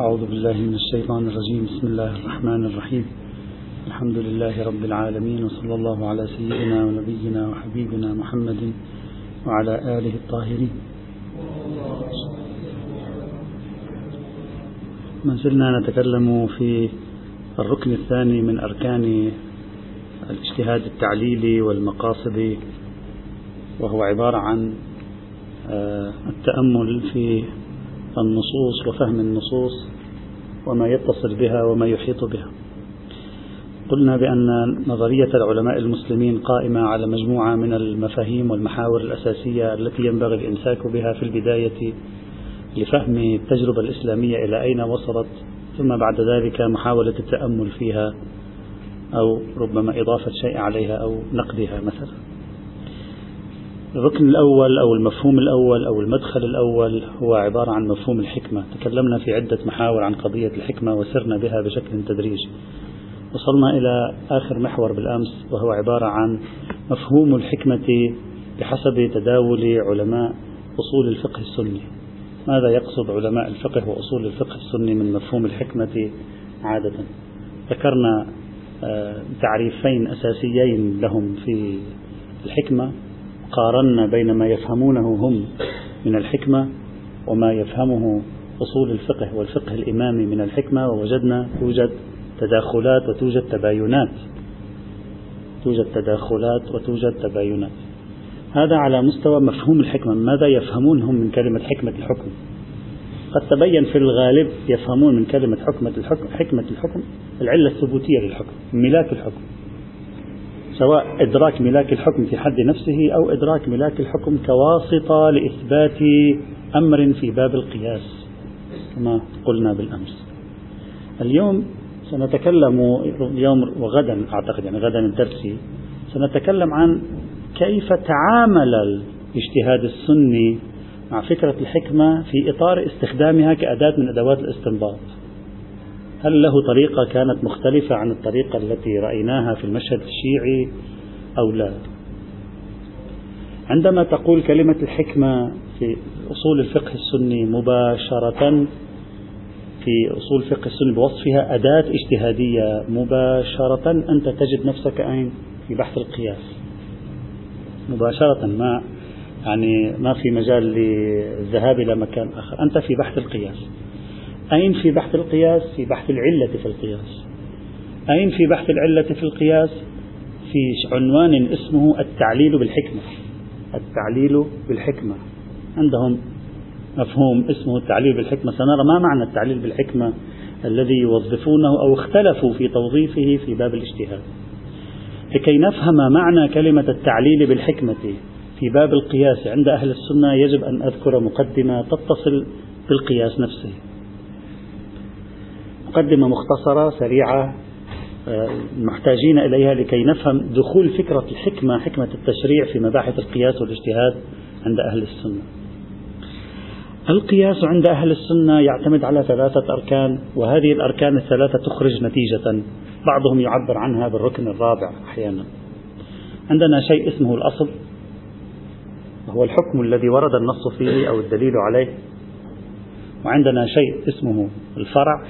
أعوذ بالله من الشيطان الرجيم. بسم الله الرحمن الرحيم. الحمد لله رب العالمين وصلى الله على سيدنا ونبينا وحبيبنا محمد وعلى آله الطاهرين. ما زلنا نتكلم في الركن الثاني من أركان الاجتهاد التعليلي والمقاصد وهو عبارة عن آه، التأمل في النصوص وفهم النصوص. وما يتصل بها وما يحيط بها. قلنا بأن نظرية العلماء المسلمين قائمة على مجموعة من المفاهيم والمحاور الأساسية التي ينبغي الإمساك بها في البداية لفهم التجربة الإسلامية إلى أين وصلت ثم بعد ذلك محاولة التأمل فيها أو ربما إضافة شيء عليها أو نقدها مثلا. الركن الأول أو المفهوم الأول أو المدخل الأول هو عبارة عن مفهوم الحكمة. تكلمنا في عدة محاور عن قضية الحكمة وسرنا بها بشكل تدريجي. وصلنا إلى آخر محور بالأمس وهو عبارة عن مفهوم الحكمة بحسب تداول علماء أصول الفقه السني. ماذا يقصد علماء الفقه وأصول الفقه السني من مفهوم الحكمة عادة؟ ذكرنا آه، تعريفين أساسيين لهم في الحكمة. قارنا بين ما يفهمونه هم من الحكمة وما يفهمه أصول الفقه والفقه الإمامي من الحكمة ووجدنا توجد تداخلات وتوجد تباينات. توجد تداخلات وتوجد تباينات. هذا على مستوى مفهوم الحكمة. ماذا يفهمون هم من كلمة حكمة الحكم؟ قد تبين في الغالب يفهمون من كلمة حكمة الحكم حكمة الحكم العلة الثبوتية للحكم ملاك الحكم. سواء إدراك ملاك الحكم في حد نفسه أو إدراك ملاك الحكم كواسطة لإثبات أمر في باب القياس كما قلنا بالأمس. اليوم سنتكلم اليوم وغدا أعتقد يعني غدا الدرسي سنتكلم عن كيف تعامل الاجتهاد السني مع فكرة الحكمة في إطار استخدامها كأداة من أدوات الاستنباط. هل له طريقة كانت مختلفة عن الطريقة التي رأيناها في المشهد الشيعي أو لا؟ عندما تقول كلمة الحكمة في أصول الفقه السني مباشرة في أصول الفقه السني بوصفها أداة اجتهادية مباشرة أنت تجد نفسك أين؟ في بحث القياس. مباشرة ما يعني ما في مجال للذهاب إلى مكان آخر. أنت في بحث القياس. أين في بحث القياس؟ في بحث العلة في القياس. أين في بحث العلة في القياس؟ في عنوان اسمه التعليل بالحكمة. التعليل بالحكمة. عندهم مفهوم اسمه التعليل بالحكمة. سنرى ما معنى التعليل بالحكمة الذي يوظفونه أو اختلفوا في توظيفه في باب الاجتهاد. لكي نفهم معنى كلمة التعليل بالحكمة في باب القياس عند أهل السنة يجب أن أذكر مقدمة تتصل بالقياس نفسه. مقدمة مختصرة سريعة آه، محتاجين إليها لكي نفهم دخول فكرة الحكمة حكمة التشريع في مباحث القياس والاجتهاد عند أهل السنة. القياس عند أهل السنة يعتمد على ثلاثة أركان وهذه الأركان الثلاثة تخرج نتيجة بعضهم يعبر عنها بالركن الرابع أحيانا. عندنا شيء اسمه الأصل وهو الحكم الذي ورد النص فيه أو الدليل عليه. وعندنا شيء اسمه الفرع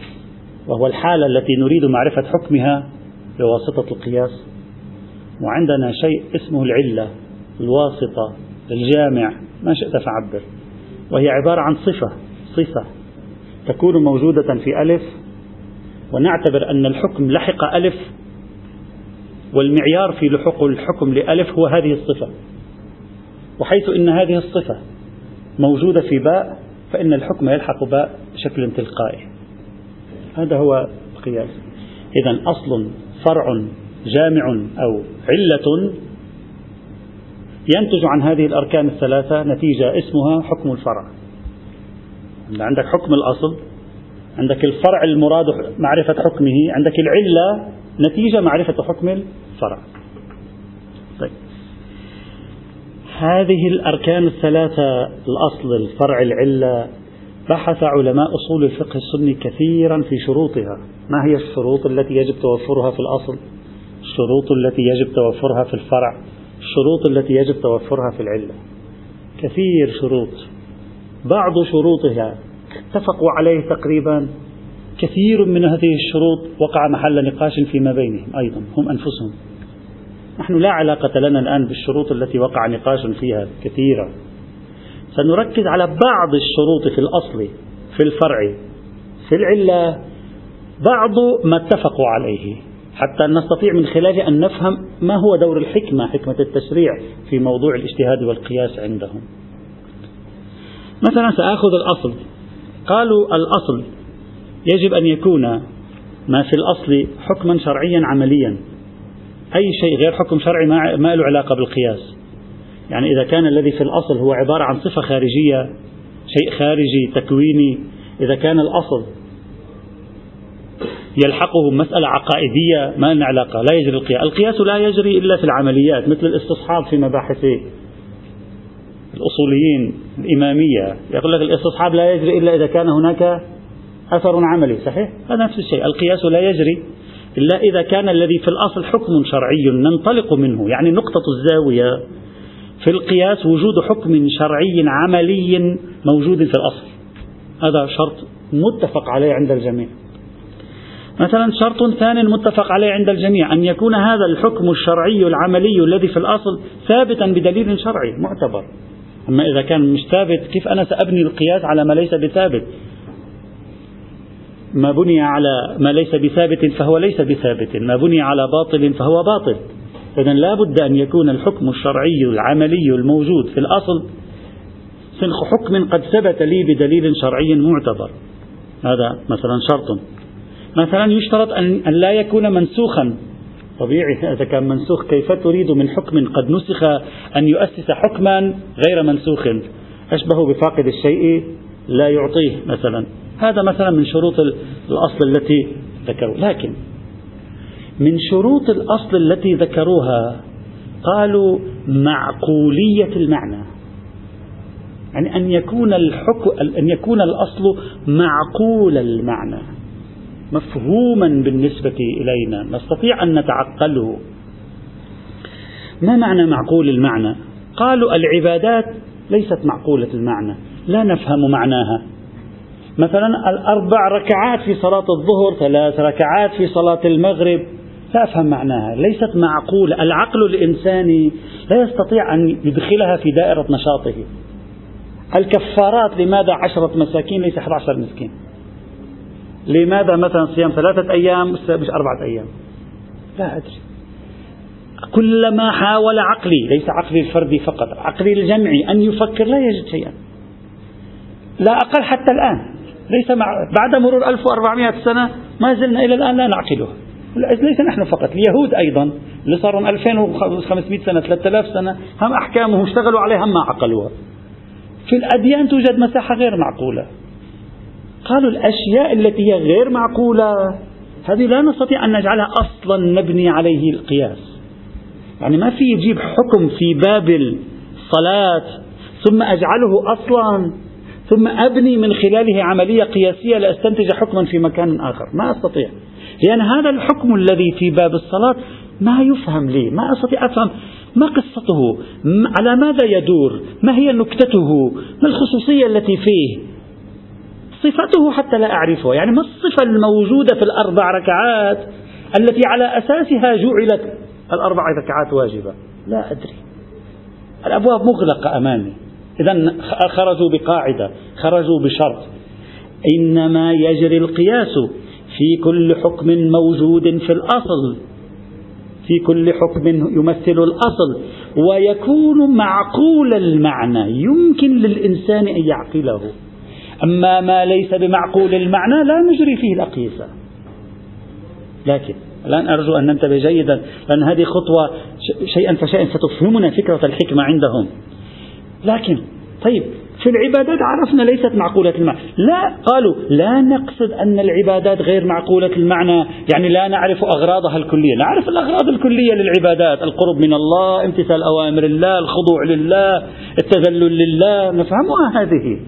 وهو الحالة التي نريد معرفة حكمها بواسطة القياس. وعندنا شيء اسمه العلة الواسطة الجامع. ما شئت فعبر. وهي عبارة عن صفة صفة تكون موجودة في ألف. ونعتبر أن الحكم لحق ألف. والمعيار في لحوق الحكم لألف هو هذه الصفة. وحيث أن هذه الصفة موجودة في باء فإن الحكم يلحق باء بشكل تلقائي. هذا هو القياس. إذا أصل فرع جامع أو علة ينتج عن هذه الأركان الثلاثة نتيجة اسمها حكم الفرع. عندك حكم الأصل عندك الفرع المراد معرفة حكمه عندك العلة نتيجة معرفة حكم الفرع. طيب. هذه الأركان الثلاثة الأصل الفرع العلة بحث علماء أصول الفقه السني كثيرا في شروطها. ما هي الشروط التي يجب توفرها في الأصل؟ الشروط التي يجب توفرها في الفرع. الشروط التي يجب توفرها في العلة. كثير شروط. بعض شروطها اتفقوا عليه تقريبا. كثير من هذه الشروط وقع محل نقاش فيما بينهم أيضا هم أنفسهم. نحن لا علاقة لنا الآن بالشروط التي وقع نقاش فيها كثيرة سنركز على بعض الشروط في الأصل في الفرع في العلة بعض ما اتفقوا عليه حتى نستطيع من خلاله أن نفهم ما هو دور الحكمة حكمة التشريع في موضوع الاجتهاد والقياس عندهم. مثلا سآخذ الأصل. قالوا الأصل يجب أن يكون ما في الأصل حكما شرعيا عمليا. أي شيء غير حكم شرعي ما له علاقة بالقياس. يعني إذا كان الذي في الأصل هو عبارة عن صفة خارجية شيء خارجي تكويني إذا كان الأصل يلحقه مسألة عقائدية ما لنا علاقة لا يجري القياس. القياس لا يجري إلا في العمليات مثل الاستصحاب في مباحث الأصوليين الإمامية. يقول لك الاستصحاب لا يجري إلا إذا كان هناك أثر عملي صحيح؟ هذا نفس الشيء. القياس لا يجري إلا إذا كان الذي في الأصل حكم شرعي ننطلق منه يعني نقطة الزاوية في القياس وجود حكم شرعي عملي موجود في الأصل. هذا شرط متفق عليه عند الجميع. مثلا شرط ثاني متفق عليه عند الجميع أن يكون هذا الحكم الشرعي العملي الذي في الأصل ثابتا بدليل شرعي معتبر. أما إذا كان مش ثابت كيف أنا سأبني القياس على ما ليس بثابت؟ ما بني على ما ليس بثابت فهو ليس بثابت ما بني على باطل فهو باطل. إذا لا بد أن يكون الحكم الشرعي العملي الموجود في الأصل سنخ حكم قد ثبت لي بدليل شرعي معتبر. هذا مثلا شرط. مثلا يشترط أن لا يكون منسوخا. طبيعي إذا كان منسوخ كيف تريد من حكم قد نسخ أن يؤسس حكما غير منسوخ؟ أشبه بفاقد الشيء لا يعطيه مثلا. هذا مثلا من شروط الأصل التي ذكروا. لكن من شروط الأصل التي ذكروها قالوا معقولية المعنى. يعني أن يكون الحكم أن يكون الأصل معقول المعنى. مفهوما بالنسبة إلينا. نستطيع أن نتعقله. ما معنى معقول المعنى؟ قالوا العبادات ليست معقولة المعنى. لا نفهم معناها. مثلا الأربع ركعات في صلاة الظهر ثلاث ركعات في صلاة المغرب لا أفهم معناها. ليست معقولة. العقل الإنساني لا يستطيع أن يدخلها في دائرة نشاطه. الكفارات لماذا عشرة مساكين ليس 11 مسكين؟ لماذا مثلا صيام ثلاثة أيام مش أربعة أيام؟ لا أدري. كلما حاول عقلي ليس عقلي الفردي فقط عقلي الجمعي أن يفكر لا يجد شيئا. لا أقل حتى الآن. ليس مع بعد مرور 1400 سنة ما زلنا إلى الآن لا نعقله ليس نحن فقط اليهود أيضا اللي صاروا 2500 سنة 3000 سنة هم أحكامهم اشتغلوا عليها ما عقلوها. في الأديان توجد مساحة غير معقولة. قالوا الأشياء التي هي غير معقولة هذه لا نستطيع أن نجعلها أصلا نبني عليه القياس. يعني ما في يجيب حكم في باب الصلاة ثم أجعله أصلا ثم أبني من خلاله عملية قياسية لأستنتج حكما في مكان آخر. ما أستطيع. لأن هذا الحكم الذي في باب الصلاة ما يفهم لي ما أستطيع أفهم. ما قصته؟ على ماذا يدور؟ ما هي نكتته؟ ما الخصوصية التي فيه؟ صفته حتى لا أعرفها يعني ما الصفة الموجودة في الأربع ركعات التي على أساسها جعلت؟ الأربع ركعات واجبة. لا أدري. الأبواب مغلقة أمامي. إذا خرجوا بقاعدة خرجوا بشرط. إنما يجري القياس في كل حكم موجود في الأصل في كل حكم يمثل الأصل ويكون معقول المعنى يمكن للإنسان أن يعقله. أما ما ليس بمعقول المعنى لا نجري فيه الأقيسة. لكن الآن أرجو أن ننتبه جيدا لأن هذه خطوة شيئا فشيئا ستفهمنا فكرة الحكمة عندهم. لكن طيب في العبادات عرفنا ليست معقولة المعنى. لا قالوا لا نقصد أن العبادات غير معقولة المعنى. يعني لا نعرف أغراضها الكلية. نعرف الأغراض الكلية للعبادات. القرب من الله امتثال أوامر الله الخضوع لله التذلل لله. نفهمها هذه.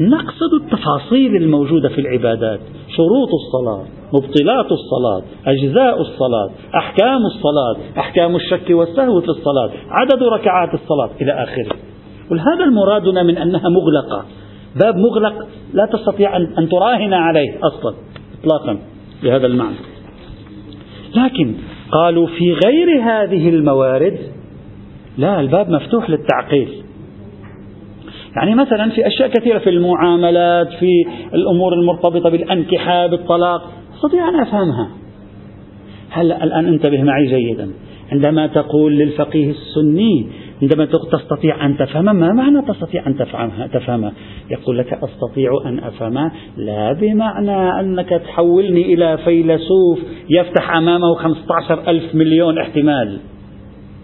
نقصد التفاصيل الموجودة في العبادات. شروط الصلاة مبطلات الصلاة أجزاء الصلاة أحكام الصلاة أحكام الشك والسهو في الصلاة عدد ركعات الصلاة إلى آخره. وهذا المرادنا من أنها مغلقة. باب مغلق لا تستطيع أن تراهن عليه أصلا إطلاقا بهذا المعنى. لكن قالوا في غير هذه الموارد لا الباب مفتوح للتعقيل. يعني مثلا في أشياء كثيرة في المعاملات في الأمور المرتبطة بالأنكحة بالطلاق أستطيع أن أفهمها. هلا الآن أنتبه معي جيدا؟ عندما تقول للفقيه السني عندما تستطيع أن تفهم ما معنى تستطيع أن تفهمها تفهمها يقول لك أستطيع أن أفهم لا بمعنى أنك تحولني إلى فيلسوف يفتح أمامه 15 ألف مليون احتمال.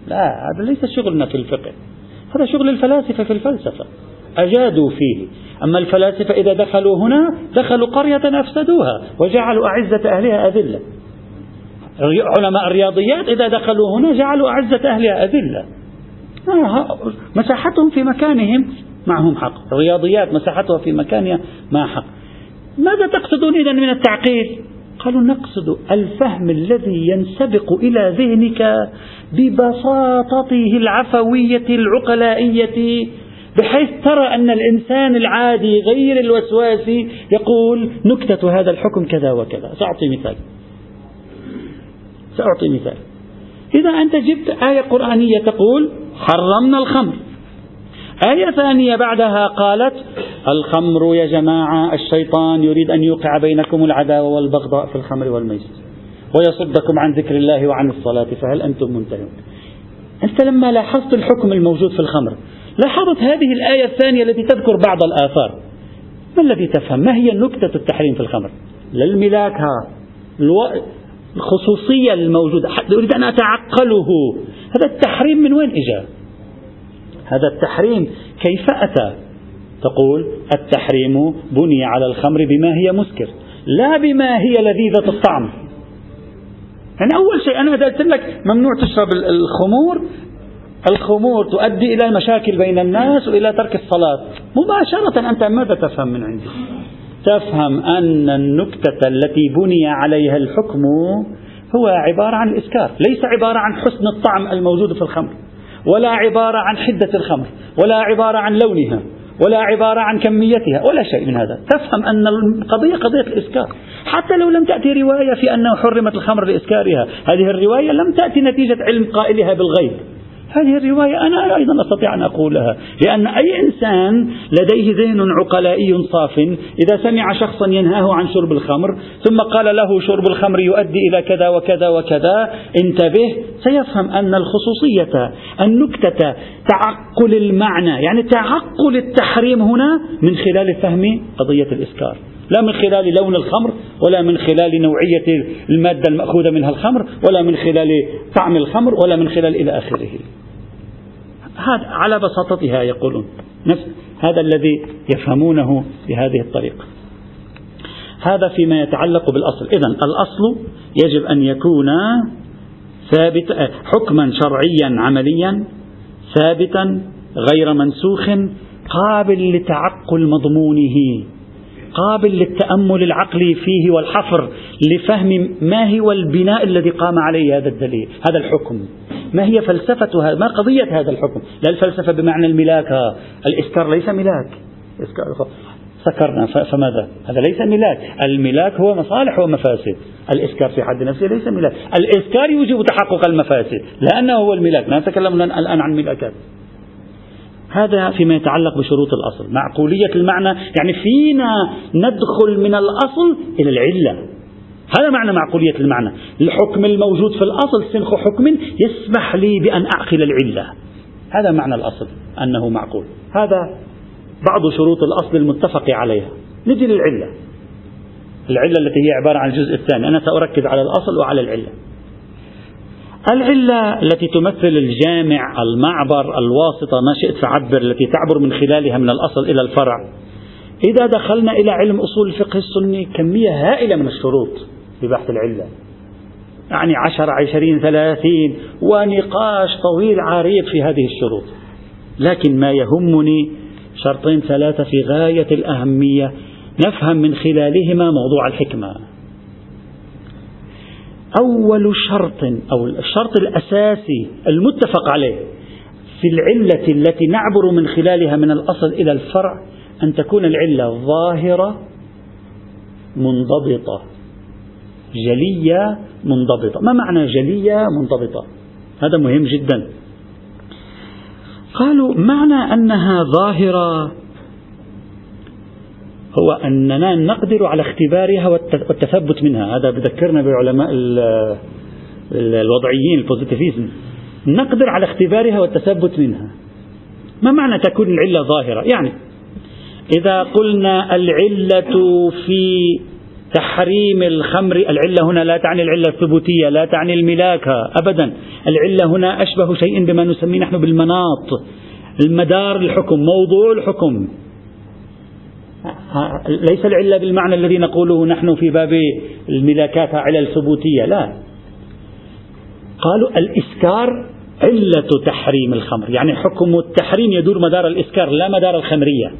لا هذا ليس شغلنا في الفقه. هذا شغل الفلاسفة في الفلسفة. أجادوا فيه. أما الفلاسفة إذا دخلوا هنا دخلوا قرية أفسدوها وجعلوا أعزة أهلها أذلة. علماء الرياضيات إذا دخلوا هنا جعلوا أعزة أهلها أذلة. مساحتهم في مكانهم معهم حق. الرياضيات مساحتها في مكانها ما حق. ماذا تقصدون إذا من التعقيد؟ قالوا نقصد الفهم الذي ينسبق إلى ذهنك ببساطته العفوية العقلائية بحيث ترى أن الإنسان العادي غير الوسواسي يقول نكتة هذا الحكم كذا وكذا. سأعطي مثال. سأعطي مثال. إذا أنت جبت آية قرآنية تقول حرمنا الخمر. آية ثانية بعدها قالت الخمر يا جماعة الشيطان يريد أن يوقع بينكم العداوة والبغضاء في الخمر والميسر ويصدكم عن ذكر الله وعن الصلاة فهل أنتم منتهون؟ أنت لما لاحظت الحكم الموجود في الخمر لاحظت هذه الآية الثانية التي تذكر بعض الآثار. ما الذي تفهم؟ ما هي نكتة التحريم في الخمر؟ للملاك ها الخصوصية الموجودة. أريد أن أتعقله؟ هذا التحريم من وين إجا؟ هذا التحريم كيف أتى؟ تقول التحريم بني على الخمر بما هي مسكر لا بما هي لذيذة الطعم. يعني أول شيء أنا قلت لك ممنوع تشرب الخمور الخمور تؤدي إلى مشاكل بين الناس وإلى ترك الصلاة. مباشرة أنت ماذا تفهم من عندي؟ تفهم أن النكتة التي بني عليها الحكم هو عبارة عن الإسكار ليس عبارة عن حسن الطعم الموجود في الخمر ولا عبارة عن حدة الخمر ولا عبارة عن لونها ولا عبارة عن كميتها ولا شيء من هذا. تفهم أن القضية قضية الإسكار. حتى لو لم تأتي رواية في أنه حرمت الخمر لإسكارها هذه الرواية لم تأتي نتيجة علم قائلها بالغيب. هذه الرواية أنا أيضا أستطيع أن أقولها لأن أي إنسان لديه ذهن عقلائي صاف إذا سمع شخصا ينهاه عن شرب الخمر ثم قال له شرب الخمر يؤدي إلى كذا وكذا وكذا انتبه سيفهم أن الخصوصية النكتة تعقل المعنى يعني تعقل التحريم هنا من خلال فهم قضية الإسكار. لا من خلال لون الخمر ولا من خلال نوعية المادة المأخوذة منها الخمر ولا من خلال طعم الخمر ولا من خلال إلى آخره. هذا على بساطتها يقولون. نفس هذا الذي يفهمونه بهذه الطريقة. هذا فيما يتعلق بالأصل. إذا الأصل يجب أن يكون ثابت حكما شرعيا عمليا ثابتا غير منسوخ قابل لتعقل مضمونه. قابل للتأمل العقلي فيه والحفر لفهم ما هو البناء الذي قام عليه هذا الدليل هذا الحكم. ما هي فلسفة ما قضية هذا الحكم؟ لا الفلسفة بمعنى الملاك الإسكار ليس ملاك. سكرنا فماذا؟ هذا ليس ملاك. الملاك هو مصالح ومفاسد. الإسكار في حد نفسه ليس ملاك. الإسكار يوجب تحقق المفاسد لأنه هو الملاك. لا نتكلم الآن عن ملاكات. هذا فيما يتعلق بشروط الأصل. معقولية المعنى يعني فينا ندخل من الأصل إلى العلة. هذا معنى معقولية المعنى. الحكم الموجود في الأصل سنخ حكم يسمح لي بأن أعقل العلة. هذا معنى الأصل أنه معقول. هذا بعض شروط الأصل المتفق عليها. نجي للعلة. العلة التي هي عبارة عن الجزء الثاني. أنا سأركز على الأصل وعلى العلة. العلة التي تمثل الجامع المعبر الواسطة ما شئت فعبر التي تعبر من خلالها من الأصل إلى الفرع. إذا دخلنا إلى علم أصول الفقه السني كمية هائلة من الشروط في بحث العلة. يعني عشر عشرين ثلاثين ونقاش طويل عريض في هذه الشروط. لكن ما يهمني شرطين ثلاثة في غاية الأهمية نفهم من خلالهما موضوع الحكمة. أول شرط أو الشرط الأساسي المتفق عليه في العلة التي نعبر من خلالها من الأصل إلى الفرع أن تكون العلة ظاهرة منضبطة جلية منضبطة. ما معنى جلية منضبطة؟ هذا مهم جدا. قالوا معنى أنها ظاهرة هو أننا نقدر على اختبارها والتثبت منها. هذا بذكرنا بعلماء الوضعيين البوزيتيفيزم نقدر على اختبارها والتثبت منها. ما معنى تكون العلة ظاهرة؟ يعني إذا قلنا العلة في تحريم الخمر العلة هنا لا تعني العلة الثبوتية لا تعني الملاكة أبدا. العلة هنا أشبه شيء بما نسميه نحن بالمناط المدار الحكم موضوع الحكم. ليس العلة بالمعنى الذي نقوله نحن في باب الملاكات علل ثبوتية لا. قالوا الإسكار علة تحريم الخمر يعني حكم التحريم يدور مدار الإسكار لا مدار الخمرية.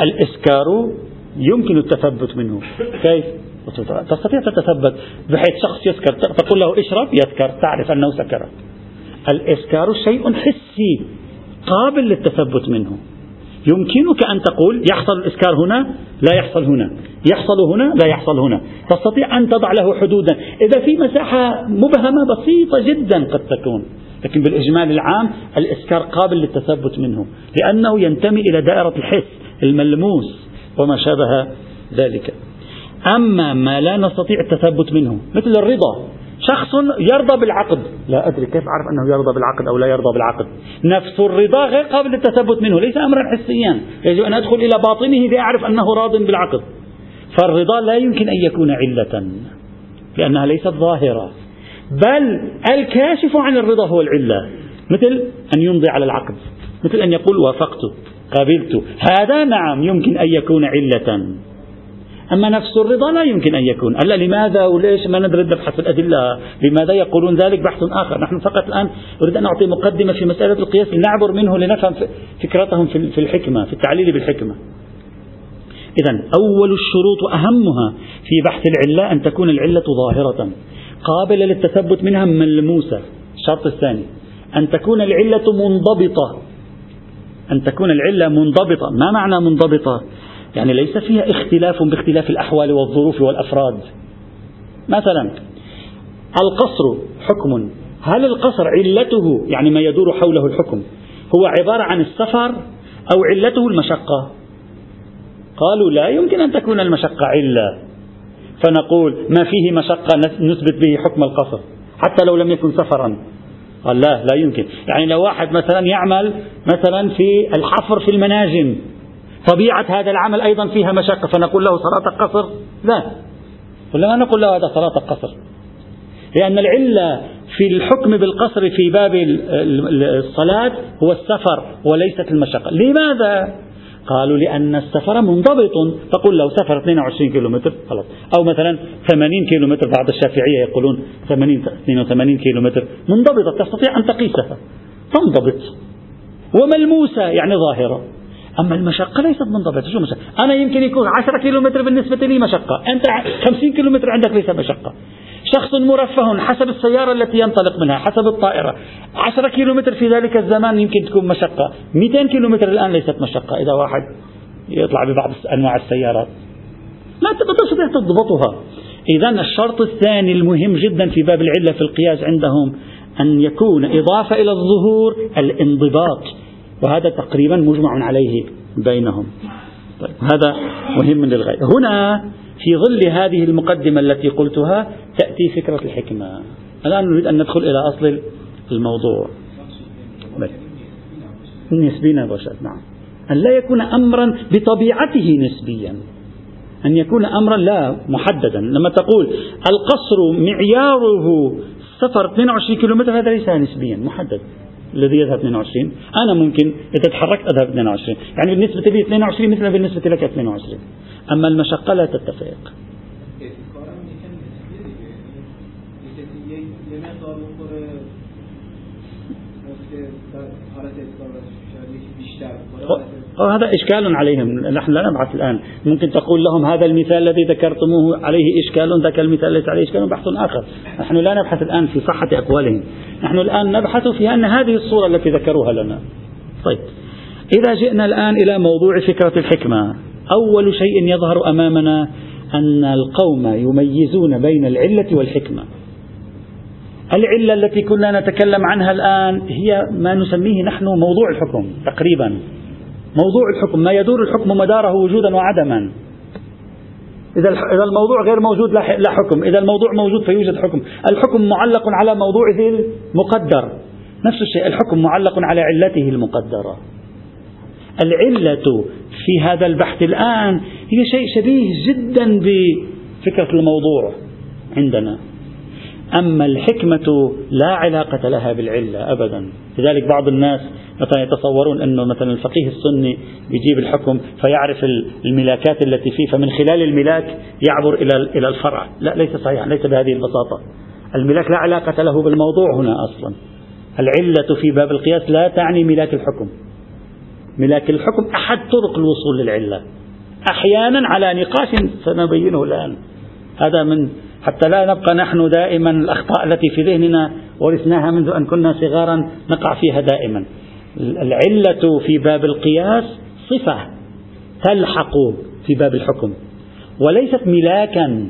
الإسكار يمكن التثبت منه. كيف؟ تستطيع تتثبت بحيث شخص يسكر تقول له اشرب يسكر تعرف أنه سكر. الإسكار شيء حسي قابل للتثبت منه. يمكنك أن تقول يحصل الإسكار هنا لا يحصل هنا. يحصل هنا لا يحصل هنا. تستطيع أن تضع له حدودا. إذا في مساحة مبهمة بسيطة جدا قد تكون. لكن بالإجمال العام الإسكار قابل للتثبت منه. لأنه ينتمي إلى دائرة الحس الملموس وما شابه ذلك. أما ما لا نستطيع التثبت منه مثل الرضا. شخص يرضى بالعقد. لا أدري كيف أعرف أنه يرضى بالعقد أو لا يرضى بالعقد. نفس الرضا غير قابل للتثبت منه ليس أمرا حسيا. يجب أن أدخل إلى باطنه لأعرف أنه راض بالعقد. فالرضا لا يمكن أن يكون علة لأنها ليست ظاهرة. بل الكاشف عن الرضا هو العلة. مثل أن يمضي على العقد. مثل أن يقول وافقت قبلت هذا نعم يمكن أن يكون علة. أما نفس الرضا لا يمكن أن يكون. ألا لماذا وليش ما ندري نبحث الأدلة؟ لماذا يقولون ذلك بحث آخر؟ نحن فقط الآن أريد أن أعطي مقدمة في مسألة القياس لنعبر منه لنفهم فكرتهم في الحكمة في التعليل بالحكمة. إذا أول الشروط وأهمها في بحث العلة أن تكون العلة ظاهرة. قابلة للتثبت منها ملموسة. الشرط الثاني أن تكون العلة منضبطة. أن تكون العلة منضبطة. ما معنى منضبطة؟ يعني ليس فيها اختلاف باختلاف الأحوال والظروف والأفراد. مثلا القصر حكم. هل القصر علته يعني ما يدور حوله الحكم هو عبارة عن السفر أو علته المشقة؟ قالوا لا يمكن أن تكون المشقة علة. فنقول ما فيه مشقة نثبت به حكم القصر حتى لو لم يكن سفرا. قال لا لا يمكن. يعني لو واحد مثلا يعمل مثلا في الحفر في المناجم طبيعة هذا العمل أيضا فيها مشقة. فنقول له صلاة القصر؟ لا. ولا نقول له هذا صلاة القصر. لأن العلة في الحكم بالقصر في باب الصلاة هو السفر وليست المشقة. لماذا؟ قالوا لأن السفر منضبط. تقول لو سفر 22 كيلومتر خلاص. أو مثلا 80 كيلومتر. بعض الشافعية يقولون 80 82 كيلومتر. منضبطة. تستطيع أن تقيسها تنضبط. وملموسة يعني ظاهرة. أما المشقة ليست منضبطة شو مشقة أنا يمكن يكون 10 كيلومتر بالنسبة لي مشقة. أنت 50 كيلومتر عندك ليس مشقة. شخص مرفه حسب السيارة التي ينطلق منها حسب الطائرة. 10 كيلومتر في ذلك الزمان يمكن تكون مشقة. 200 كيلومتر الآن ليست مشقة. إذا واحد يطلع ببعض أنواع السيارات. لا تستطيع تضبطها. إذا الشرط الثاني المهم جدا في باب العلة في القياس عندهم أن يكون إضافة إلى الظهور الانضباط. وهذا تقريبا مجمع عليه بينهم. طيب هذا مهم للغاية. هنا في ظل هذه المقدمة التي قلتها تأتي فكرة الحكمة. الآن نريد أن ندخل إلى أصل الموضوع. نسبيا بشر نعم. أن لا يكون أمرا بطبيعته نسبيا. أن يكون أمرا لا محددا. لما تقول القصر معياره سفر 22 كيلومتر هذا ليس نسبيا محدد. الذي يذهب 22 أنا ممكن إذا تحركت أذهب 22 يعني بالنسبة لي 22 مثل بالنسبة لك 22 أما المشقة لا تتفق. هذا إشكال عليهم. نحن لا نبحث الآن. ممكن تقول لهم هذا المثال الذي ذكرتموه عليه إشكال ذاك المثال ليس عليه إشكال بحث آخر. نحن لا نبحث الآن في صحة أقوالهم. نحن الآن نبحث في أن هذه الصورة التي ذكروها لنا. طيب. إذا جئنا الآن إلى موضوع فكرة الحكمة أول شيء يظهر أمامنا أن القوم يميزون بين العلة والحكمة. العلة التي كنا نتكلم عنها الآن هي ما نسميه نحن موضوع الحكم تقريبا. موضوع الحكم ما يدور الحكم مداره وجودا وعدما. إذا إذا الموضوع غير موجود لا حكم، إذا الموضوع موجود فيوجد حكم، الحكم معلق على موضوعه المقدر، نفس الشيء الحكم معلق على علته المقدرة. العلة في هذا البحث الآن هي شيء شبيه جدا بفكرة الموضوع عندنا. أما الحكمة لا علاقة لها بالعلة أبدا. لذلك بعض الناس مثلا يتصورون أنه مثلا الفقيه السني بيجيب الحكم فيعرف الملاكات التي فيه فمن خلال الملاك يعبر إلى إلى الفرع. لا ليس صحيحا ليس بهذه البساطة. الملاك لا علاقة له بالموضوع هنا أصلا. العلة في باب القياس لا تعني ملاك الحكم. ملاك الحكم أحد طرق الوصول للعلة. أحيانا على نقاش سنبينه الآن. هذا من حتى لا نبقى نحن دائما الأخطاء التي في ذهننا ورثناها منذ أن كنا صغارا نقع فيها دائما. العلة في باب القياس صفة تلحق في باب الحكم وليست ملاكا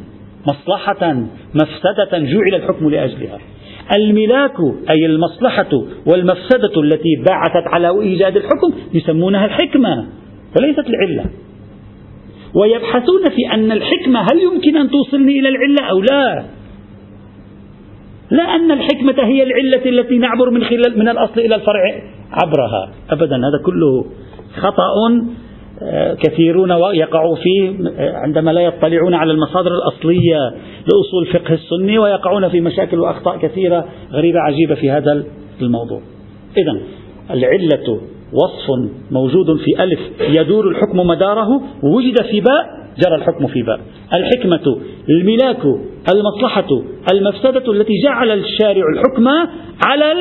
مصلحة مفسدة جعل الحكم لأجلها. الملاك أي المصلحة والمفسدة التي بعثت على إيجاد الحكم يسمونها الحكمة وليست العلة. ويبحثون في أن الحكمة هل يمكن أن توصلني إلى العلة أو لا؟ لا أن الحكمة هي العلة التي نعبر من خلال من الأصل إلى الفرع عبرها. أبدا هذا كله خطأ آه، كثيرون يقعوا فيه آه، عندما لا يطلعون على المصادر الأصلية لأصول الفقه السني ويقعون في مشاكل وأخطاء كثيرة غريبة عجيبة في هذا الموضوع. إذا العلة وصف موجود في ألف يدور الحكم مداره وجد في باء جرى الحكم في باء. الحكمة الملاك المصلحة المفسدة التي جعل الشارع الحكم على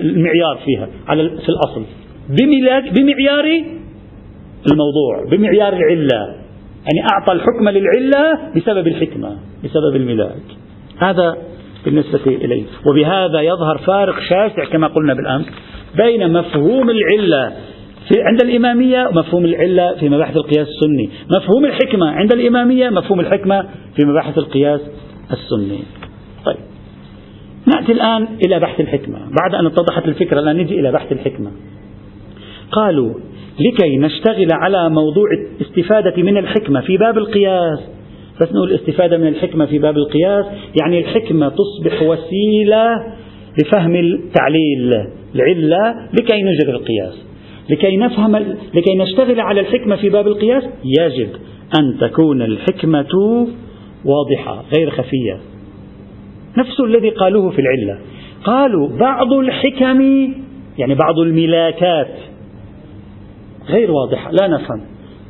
المعيار فيها على في الأصل. بملاك بمعيار الموضوع بمعيار العلة. يعني أعطى الحكم للعلة بسبب الحكمة بسبب الملاك. هذا بالنسبة إليه. وبهذا يظهر فارق شاسع كما قلنا بالأمس. بين مفهوم العلة في عند الإمامية ومفهوم العلة في مباحث القياس السني. مفهوم الحكمة عند الإمامية مفهوم الحكمة في مباحث القياس السني. طيب. نأتي الآن إلى بحث الحكمة. بعد أن اتضحت الفكرة الآن نجي إلى بحث الحكمة. قالوا لكي نشتغل على موضوع الاستفادة من الحكمة في باب القياس. بس نقول الاستفادة من الحكمة في باب القياس يعني الحكمة تصبح وسيلة لفهم التعليل. العلة لكي نجري القياس. لكي نفهم لكي نشتغل على الحكمة في باب القياس يجب أن تكون الحكمة واضحة غير خفية. نفس الذي قالوه في العلة. قالوا بعض الحكم يعني بعض الملاكات غير واضحة لا نفهم.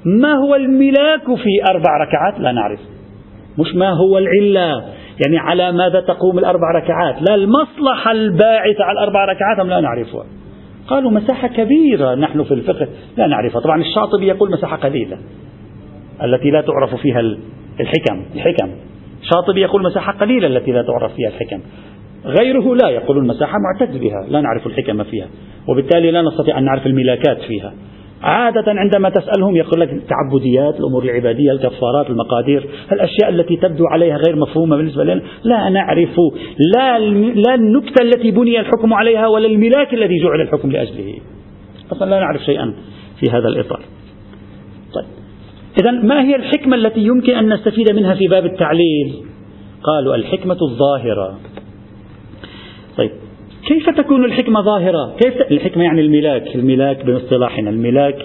ما هو الملاك في أربع ركعات؟ لا نعرف. مش ما هو العلة. يعني على ماذا تقوم الأربع ركعات. لا المصلحة الباعثة على الأربع ركعات هم لا نعرفها. قالوا مساحة كبيرة نحن في الفقه لا نعرفها. طبعا الشاطبي يقول مساحة قليلة التي لا تعرف فيها الحكم الحكم. شاطبي يقول مساحة قليلة التي لا تعرف فيها الحكم. غيره لا يقول المساحة معتد بها لا نعرف الحكم فيها. وبالتالي لا نستطيع أن نعرف الملاكات فيها. عادة عندما تسألهم يقول لك التعبديات الأمور العبادية الكفارات المقادير الأشياء التي تبدو عليها غير مفهومة بالنسبة لنا لا نعرف لا, لا النكتة التي بني الحكم عليها ولا الملاك الذي جعل الحكم لأجله. أصلا لا نعرف شيئا في هذا الإطار. طيب. إذا ما هي الحكمة التي يمكن أن نستفيد منها في باب التعليل؟ قالوا الحكمة الظاهرة. طيب. كيف تكون الحكمة ظاهرة؟ كيف الحكمة يعني الملاك الملاك باصطلاحنا الملاك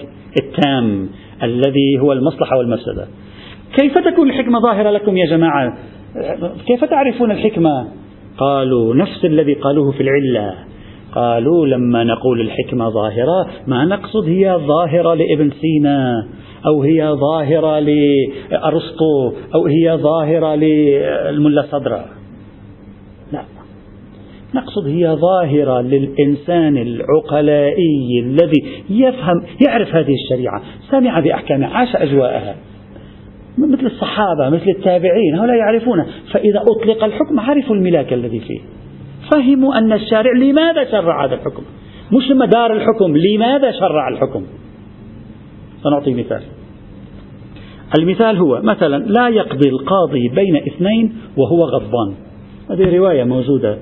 التام الذي هو المصلحة والمفسدة. كيف تكون الحكمة ظاهرة لكم يا جماعة؟ كيف تعرفون الحكمة؟ قالوا نفس الذي قالوه في العلة. قالوا لما نقول الحكمة ظاهرة ما نقصد هي ظاهرة لابن سينا أو هي ظاهرة لأرسطو أو هي ظاهرة للملا صدرة. نقصد هي ظاهرة للإنسان العقلائي الذي يفهم يعرف هذه الشريعة. سمع بأحكامها عاش أجواءها. مثل الصحابة مثل التابعين هؤلاء يعرفون فإذا أطلق الحكم عرفوا الملاك الذي فيه. فهموا أن الشارع لماذا شرع هذا الحكم؟ مش مدار الحكم لماذا شرع الحكم؟ سنعطي مثال. المثال هو مثلا لا يقضي القاضي بين اثنين وهو غضبان. هذه رواية موجودة.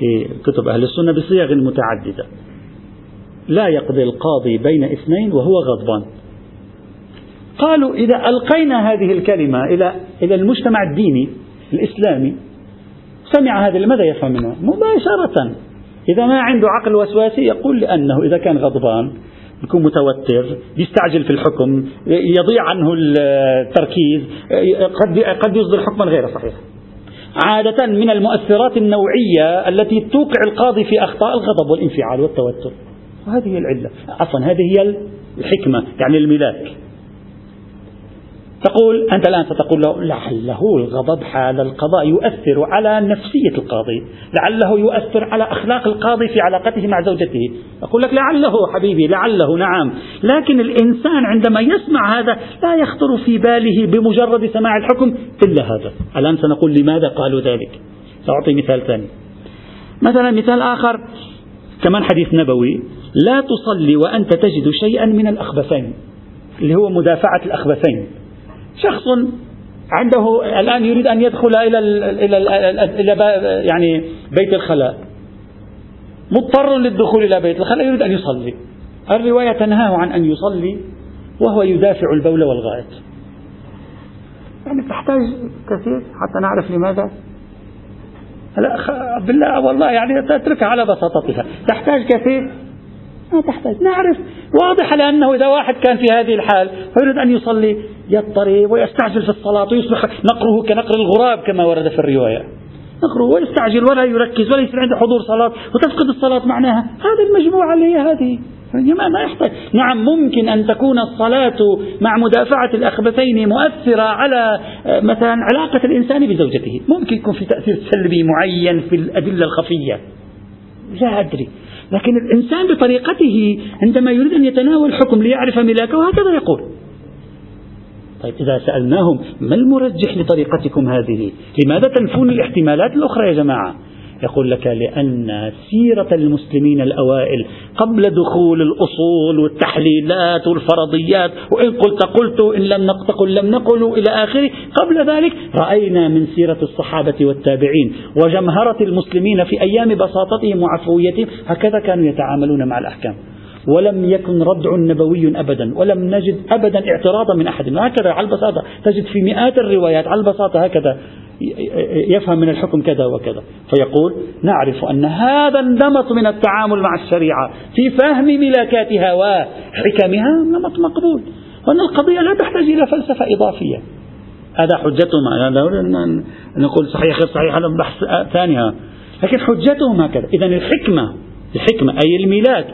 في كتب أهل السنة بصيغ متعددة. لا يقضي القاضي بين اثنين وهو غضبان. قالوا إذا ألقينا هذه الكلمة إلى إلى المجتمع الديني الإسلامي سمع هذا ماذا يفهم منها؟ مباشرة. إذا ما عنده عقل وسواسي يقول لأنه إذا كان غضبان يكون متوتر يستعجل في الحكم يضيع عنه التركيز قد قد يصدر حكما غير صحيح. عادة من المؤثرات النوعية التي توقع القاضي في أخطاء الغضب والانفعال والتوتر. وهذه العلة. عفوا هذه هي الحكمة يعني الملاك. تقول أنت الآن ستقول له لعله الغضب حال القضاء يؤثر على نفسية القاضي لعله يؤثر على أخلاق القاضي في علاقته مع زوجته. أقول لك لعله حبيبي لعله نعم. لكن الإنسان عندما يسمع هذا لا يخطر في باله بمجرد سماع الحكم إلا هذا الآن سنقول لماذا قالوا ذلك؟ سأعطي مثال ثاني. مثلا مثال آخر كمان حديث نبوي. لا تصلي وأنت تجد شيئا من الأخبثين اللي هو مدافعة الأخبثين. شخص عنده الآن يريد أن يدخل إلى إلى إلى يعني بيت الخلاء. مضطر للدخول إلى بيت الخلاء يريد أن يصلي. الرواية تنهاه عن أن يصلي وهو يدافع البول والغائط. يعني تحتاج كثير حتى نعرف لماذا؟ لا بالله والله يعني تتركها على بساطتها. تحتاج كثير؟ ما تحتاج. نعرف واضح لأنه إذا واحد كان في هذه الحال ويريد أن يصلي يضطرب ويستعجل في الصلاة ويصبح نقره كنقر الغراب كما ورد في الرواية. نقره ويستعجل ولا يركز ولا يصير عنده حضور صلاة وتفقد الصلاة معناها. هذه المجموعة اللي هي هذه. ما يحتاج. نعم ممكن أن تكون الصلاة مع مدافعة الأخبثين مؤثرة على آه، مثلا علاقة الإنسان بزوجته. ممكن يكون في تأثير سلبي معين في الأدلة الخفية. لا أدري. لكن الإنسان بطريقته عندما يريد أن يتناول حكم ليعرف ملاكه هكذا يقول. طيب إذا سألناهم ما المرجح لطريقتكم هذه؟ لماذا تنفون الاحتمالات الأخرى يا جماعة؟ يقول لك لأن سيرة المسلمين الأوائل قبل دخول الأصول والتحليلات والفرضيات وإن قلت قلت إن لم تقل لم نقل إلى آخره. قبل ذلك رأينا من سيرة الصحابة والتابعين وجمهرة المسلمين في أيام بساطتهم وعفويتهم هكذا كانوا يتعاملون مع الأحكام. ولم يكن ردع نبوي أبدا ولم نجد أبدا اعتراضا من أحد. هكذا؟ على البساطة. تجد في مئات الروايات على البساطة هكذا يفهم من الحكم كذا وكذا. فيقول نعرف أن هذا النمط من التعامل مع الشريعة في فهم ملاكاتها وحكمها نمط مقبول. وأن القضية لا تحتاج إلى فلسفة إضافية. هذا حجتهم. نقول صحيح غير صحيح. هذا بحث ثاني. لكن حجتهم هكذا. إذا الحكمة الحكمة أي الميلاد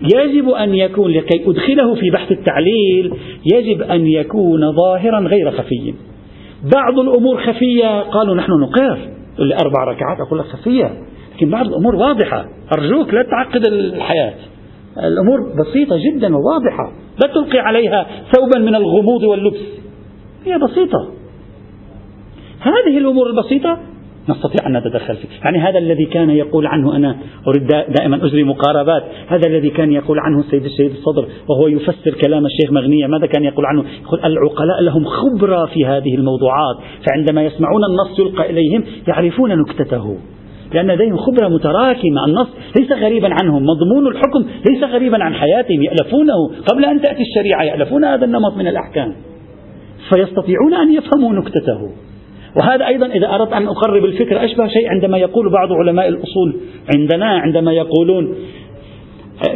يجب أن يكون لكي أدخله في بحث التعليل يجب أن يكون ظاهرا غير خفي. بعض الأمور خفية قالوا نحن نقر اللي أربع ركعات أقول لك خفية لكن بعض الأمور واضحة. أرجوك لا تعقد الحياة. الأمور بسيطة جدا وواضحة. لا تلقي عليها ثوبا من الغموض واللبس. هي بسيطة. هذه الأمور البسيطة نستطيع أن نتدخل فيه. يعني هذا الذي كان يقول عنه أنا أريد دائما أجري مقاربات. هذا الذي كان يقول عنه السيد الشهيد الصدر وهو يفسر كلام الشيخ مغنية. ماذا كان يقول عنه؟ يقول العقلاء لهم خبرة في هذه الموضوعات. فعندما يسمعون النص يلقى إليهم يعرفون نكتته. لأن لديهم خبرة متراكمة. النص ليس غريبا عنهم. مضمون الحكم ليس غريبا عن حياتهم. يألفونه. قبل أن تأتي الشريعة يألفون هذا النمط من الأحكام. فيستطيعون أن يفهموا نكتته. وهذا أيضا إذا أردت أن أقرب الفكرة أشبه شيء عندما يقول بعض علماء الأصول عندنا عندما يقولون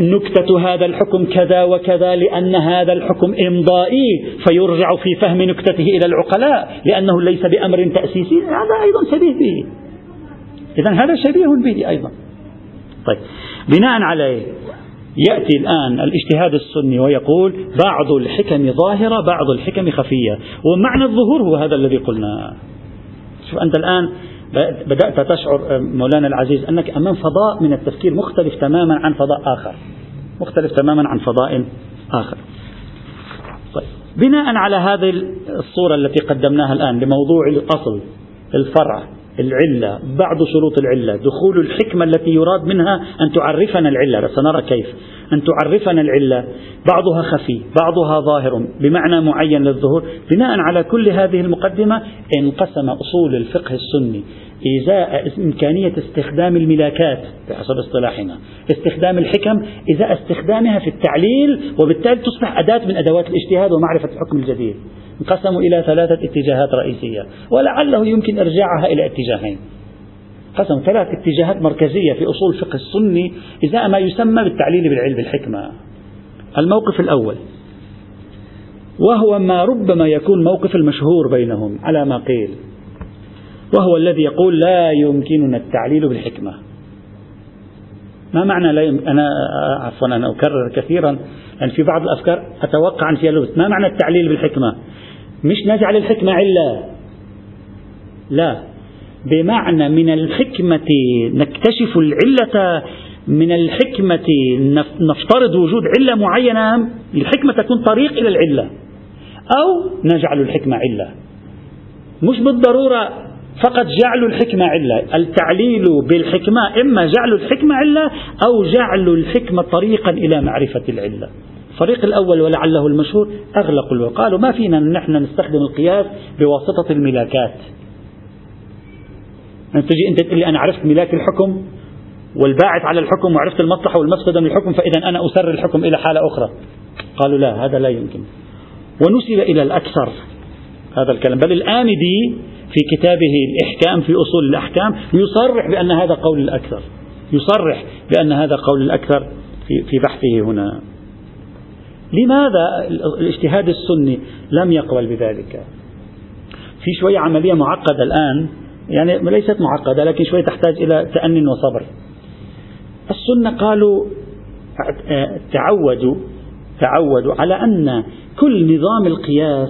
نكتة هذا الحكم كذا وكذا لأن هذا الحكم إمضائي فيرجع في فهم نكتته إلى العقلاء لأنه ليس بأمر تأسيسي. هذا أيضا شبيه به. إذا هذا شبيه به أيضا. طيب بناء عليه يأتي الآن الاجتهاد السني ويقول بعض الحكم ظاهرة بعض الحكم خفية. ومعنى الظهور هو هذا الذي قلنا. شوف أنت الآن بدأت تشعر مولانا العزيز أنك أمام فضاء من التفكير مختلف تماما عن فضاء آخر. مختلف تماما عن فضاء آخر. طيب. بناء على هذه الصورة التي قدمناها الآن لموضوع الأصل الفرع العلة بعض شروط العلة دخول الحكمة التي يراد منها أن تعرفنا العلة. سنرى كيف؟ أن تعرفنا العلة. بعضها خفي بعضها ظاهر بمعنى معين للظهور. بناء على كل هذه المقدمة انقسم أصول الفقه السني إزاء إمكانية استخدام الملاكات بحسب اصطلاحنا. استخدام الحكم إزاء استخدامها في التعليل وبالتالي تصبح أداة من أدوات الاجتهاد ومعرفة الحكم الجديد. انقسموا إلى ثلاثة اتجاهات رئيسية ولعله يمكن إرجاعها إلى اتجاهين. قسم ثلاث اتجاهات مركزية في أصول الفقه السني إزاء ما يسمى بالتعليل بالعلم الحكمة. الموقف الأول وهو ما ربما يكون موقف المشهور بينهم على ما قيل وهو الذي يقول لا يمكننا التعليل بالحكمة. ما معنى لا يمكن؟ أنا عفوا أنا أكرر كثيرا لأن في بعض الأفكار أتوقع أن فيها لبس ما معنى التعليل بالحكمة؟ مش نجعل الحكمة علة لا. بمعنى من الحكمة نكتشف العلة من الحكمة نفترض وجود علة معينة الحكمة تكون طريق إلى العلة أو نجعل الحكمة علة. مش بالضرورة فقط جعل الحكمة علة. التعليل بالحكمة إما جعل الحكمة علة أو جعل الحكمة طريقا إلى معرفة العلة. الفريق الأول ولعله المشهور أغلقوا وقالوا ما فينا نحن نستخدم القياس بواسطة الملاكات. أن تجي أنت تقول لي أنا عرفت ملاك الحكم والباعث على الحكم وعرفت المصلحة والمفسدة من الحكم فإذا أنا أسر الحكم إلى حالة أخرى. قالوا لا هذا لا يمكن. ونسب إلى الأكثر هذا الكلام. بل الآمدي في كتابه الإحكام في أصول الأحكام يصرح بأن هذا قول الأكثر. يصرح بأن هذا قول الأكثر في بحثه هنا. لماذا الاجتهاد السني لم يقبل بذلك؟ في شوية عملية معقدة الآن يعني ليست معقدة لكن شوية تحتاج إلى تأني وصبر. السنة قالوا تعودوا تعودوا على أن كل نظام القياس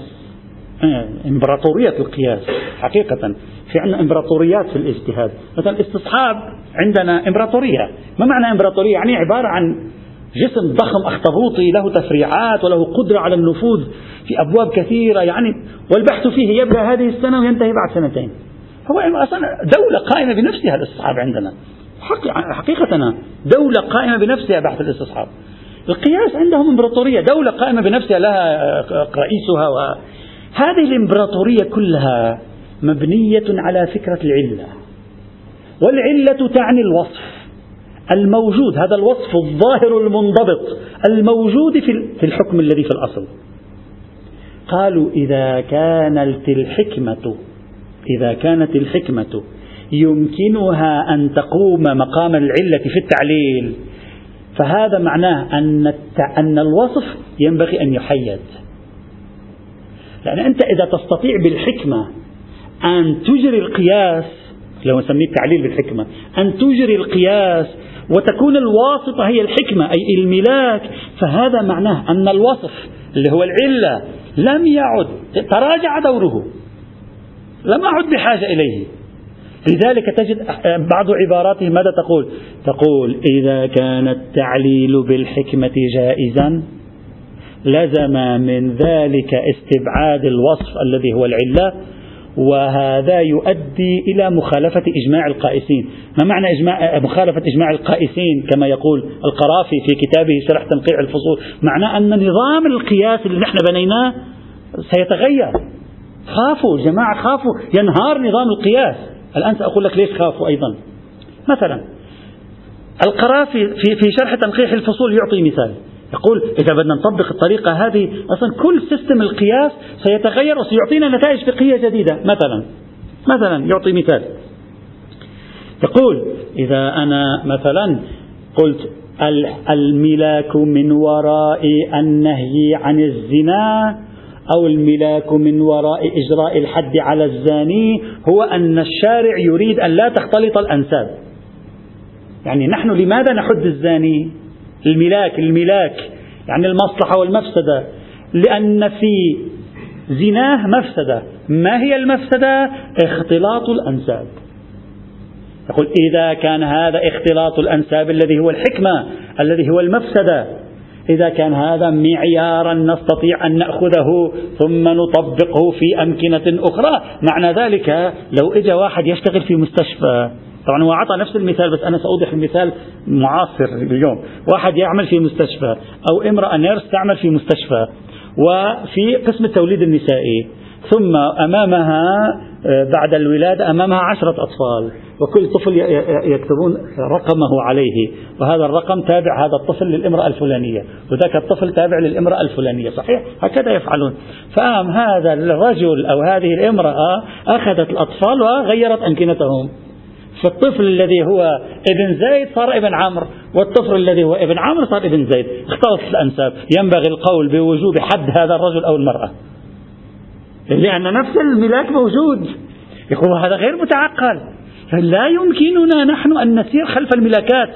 آه، إمبراطورية القياس حقيقة في عندنا إمبراطوريات في الاجتهاد. مثلا الاستصحاب عندنا إمبراطورية. ما معنى إمبراطورية؟ يعني عبارة عن جسم ضخم أخطبوطي له تفريعات وله قدرة على النفوذ في أبواب كثيرة يعني والبحث فيه يبدأ هذه السنة وينتهي بعد سنتين. هو أصلا دولة قائمة بنفسها الاستصحاب عندنا. حقيقة دولة قائمة بنفسها بحث الاستصحاب. القياس عندهم إمبراطورية دولة قائمة بنفسها لها رئيسها هذه الإمبراطورية كلها مبنية على فكرة العلة. والعلة تعني الوصف. الموجود هذا الوصف الظاهر المنضبط الموجود في الحكم الذي في الأصل. قالوا إذا كانت الحكمة إذا كانت الحكمة يمكنها أن تقوم مقام العلة في التعليل فهذا معناه أن أن الوصف ينبغي أن يحيد. لأن أنت إذا تستطيع بالحكمة أن تجري القياس لو نسميه التعليل بالحكمة أن تجري القياس وتكون الواسطة هي الحكمة أي الملاك. فهذا معناه أن الوصف اللي هو العلة لم يعد تراجع دوره لم أعد بحاجة إليه. لذلك تجد بعض عباراته ماذا تقول؟ تقول إذا كان التعليل بالحكمة جائزا لزم من ذلك استبعاد الوصف الذي هو العلة. وهذا يؤدي إلى مخالفة إجماع القائسين. ما معنى إجماع مخالفة إجماع القائسين؟ كما يقول القرافي في كتابه شرح تنقيع الفصول. معناه أن نظام القياس اللي نحن بنيناه سيتغير. خافوا جماعة خافوا. ينهار نظام القياس. الآن سأقول لك ليش خافوا أيضا. مثلا القرافي في في شرح تنقيح الفصول يعطي مثال. يقول إذا بدنا نطبق الطريقة هذه أصلا كل سيستم القياس سيتغير وسيعطينا نتائج فقهية جديدة. مثلا مثلا يعطي مثال. يقول إذا أنا مثلا قلت الملاك من وراء النهي عن الزنا أو الملاك من وراء إجراء الحد على الزاني هو أن الشارع يريد أن لا تختلط الأنساب. يعني نحن لماذا نحد الزاني؟ الملاك الملاك يعني المصلحة والمفسدة. لأن في زناه مفسدة. ما هي المفسدة؟ اختلاط الأنساب. يقول إذا كان هذا اختلاط الأنساب الذي هو الحكمة الذي هو المفسدة. إذا كان هذا معيارا نستطيع أن نأخذه ثم نطبقه في أمكنة أخرى. معنى ذلك لو إجا واحد يشتغل في مستشفى طبعا هو أعطى نفس المثال بس أنا سأوضح المثال معاصر اليوم. واحد يعمل في مستشفى أو امرأة نيرس تعمل في مستشفى وفي قسم التوليد النسائي ثم أمامها آه، بعد الولادة أمامها عشرة أطفال وكل طفل يكتبون رقمه عليه وهذا الرقم تابع هذا الطفل للامرأة الفلانية وذاك الطفل تابع للامرأة الفلانية صحيح؟ هكذا يفعلون. فقام هذا الرجل أو هذه الامرأة أخذت الأطفال وغيرت أمكنتهم فالطفل الذي هو ابن زيد صار ابن عمرو والطفل الذي هو ابن عمرو صار ابن زيد. اختلطت الأنساب ينبغي القول بوجوب حد هذا الرجل أو المرأة. لأن نفس الملاك موجود. يقول هذا غير متعقل. فلا يمكننا نحن أن نسير خلف الملاكات.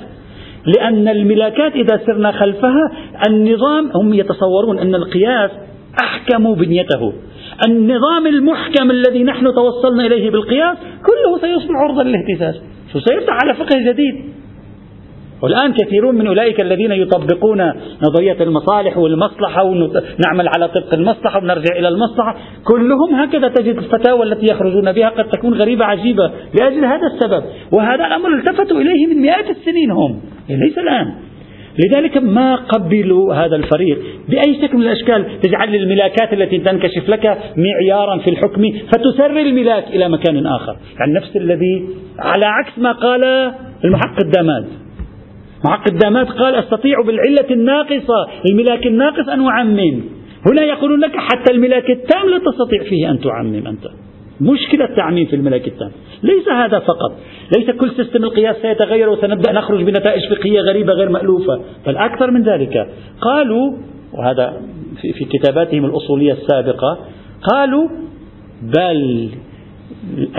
لأن الملاكات إذا سرنا خلفها النظام هم يتصورون أن القياس أحكم بنيته. النظام المحكم الذي نحن توصلنا إليه بالقياس كله سيصبح عرضة للاهتزاز. سيفتح على فقه جديد. والآن كثيرون من أولئك الذين يطبقون نظرية المصالح والمصلحة ونعمل على طبق المصلحة ونرجع إلى المصلحة. كلهم هكذا تجد الفتاوى التي يخرجون بها قد تكون غريبة عجيبة لأجل هذا السبب. وهذا الأمر التفتوا إليه من مئات السنين هم. ليس الآن. لذلك ما قبلوا هذا الفريق بأي شكل من الأشكال؟ تجعل الملاكات التي تنكشف لك معيارا في الحكم فتسر الملاك إلى مكان آخر. يعني نفس الذي على عكس ما قال المحقق الداماد. محقق الداماد قال أستطيع بالعلة الناقصة الملاك الناقص أن أعمم. هنا يقولون لك حتى الملاك التام لا تستطيع فيه أن تعمم أنت. مشكلة التعميم في الملاك التام. ليس هذا فقط. ليس كل سيستم القياس سيتغير وسنبدأ نخرج بنتائج فقهية غريبة غير مألوفة بل أكثر من ذلك. قالوا وهذا في كتاباتهم الأصولية السابقة قالوا بل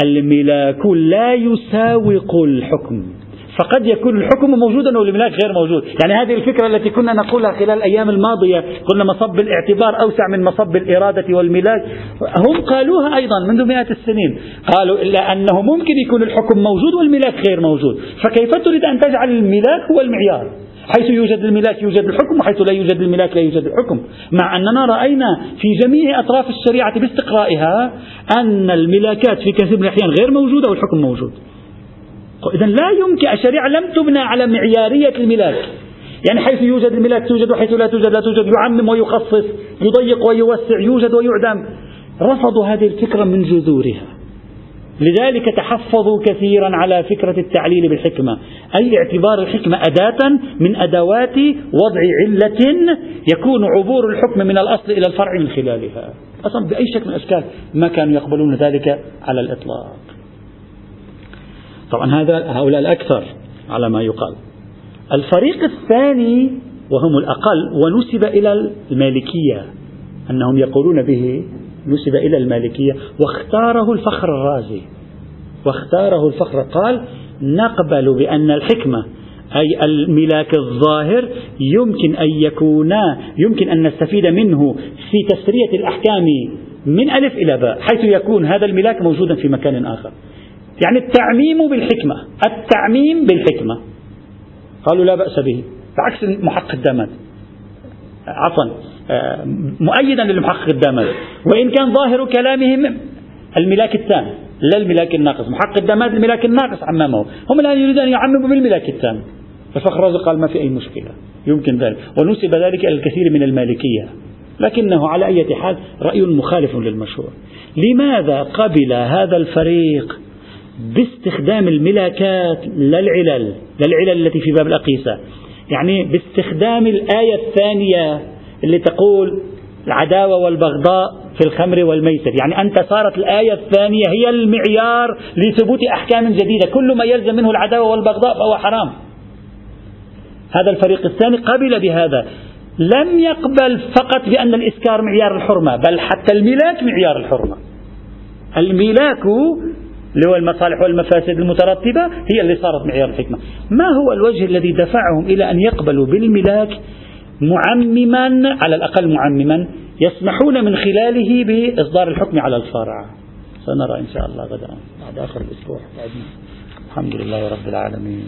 الملاك لا يساوق الحكم. فقد يكون الحكم موجودا والملاك غير موجود. يعني هذه الفكرة التي كنا نقولها خلال الأيام الماضية قلنا مصب الاعتبار أوسع من مصب الإرادة والملاك. هم قالوها أيضا منذ مئات السنين. قالوا إلا أنه ممكن يكون الحكم موجود والملاك غير موجود. فكيف تريد أن تجعل الملاك هو المعيار؟ حيث يوجد الملاك يوجد الحكم وحيث لا يوجد الملاك لا يوجد الحكم. مع أننا رأينا في جميع أطراف الشريعة باستقرائها أن الملاكات في كثير من الأحيان غير موجودة والحكم موجود. إذا لا يمكن الشريعة لم تبنى على معيارية الملاك يعني حيث يوجد الملاك توجد وحيث لا توجد لا توجد يعمم ويخصص يضيق ويوسع يوجد ويعدم. رفضوا هذه الفكرة من جذورها. لذلك تحفظوا كثيرا على فكرة التعليل بالحكمة. أي اعتبار الحكمة أداة من أدوات وضع علة يكون عبور الحكم من الأصل إلى الفرع من خلالها. أصلا بأي شكل من الأشكال ما كانوا يقبلون ذلك على الإطلاق. طبعا هذا هؤلاء الأكثر على ما يقال. الفريق الثاني وهم الأقل ونسب إلى المالكية أنهم يقولون به نسب إلى المالكية. واختاره الفخر الرازي. واختاره الفخر. قال نقبل بأن الحكمة أي الملاك الظاهر يمكن أن يكون يمكن أن نستفيد منه في تسرية الأحكام من ألف إلى باء حيث يكون هذا الملاك موجودا في مكان آخر. يعني التعميم بالحكمة التعميم بالحكمة. قالوا لا بأس به بعكس محقق الدامات عفوا آه، مؤيدا للمحقق الدامات وإن كان ظاهر كلامهم الملاك التام لا الملاك الناقص. محقق الدامات الملاك الناقص عممه هم الآن يريدون أن يعمموا بالملاك التام ففخر قال ما في أي مشكلة يمكن ذلك. ونسب ذلك إلى الكثير من المالكية. لكنه على أي حال رأي مخالف للمشهور لماذا قبل هذا الفريق باستخدام الملاكات للعلل للعلل التي في باب الأقيسة. يعني باستخدام الآية الثانية اللي تقول العداوة والبغضاء في الخمر والميسر. يعني أنت صارت الآية الثانية هي المعيار لثبوت أحكام جديدة. كل ما يلزم منه العداوة والبغضاء فهو حرام. هذا الفريق الثاني قبل بهذا. لم يقبل فقط بأن الإسكار معيار الحرمة بل حتى الملاك معيار الحرمة. الملاك اللي هو المصالح والمفاسد المترتبة هي اللي صارت معيار الحكمة. ما هو الوجه الذي دفعهم إلى أن يقبلوا بالملاك معمما على الأقل معمما يسمحون من خلاله بإصدار الحكم على الفرع؟ سنرى إن شاء الله غدا بعد آخر الأسبوع. الحمد لله رب العالمين.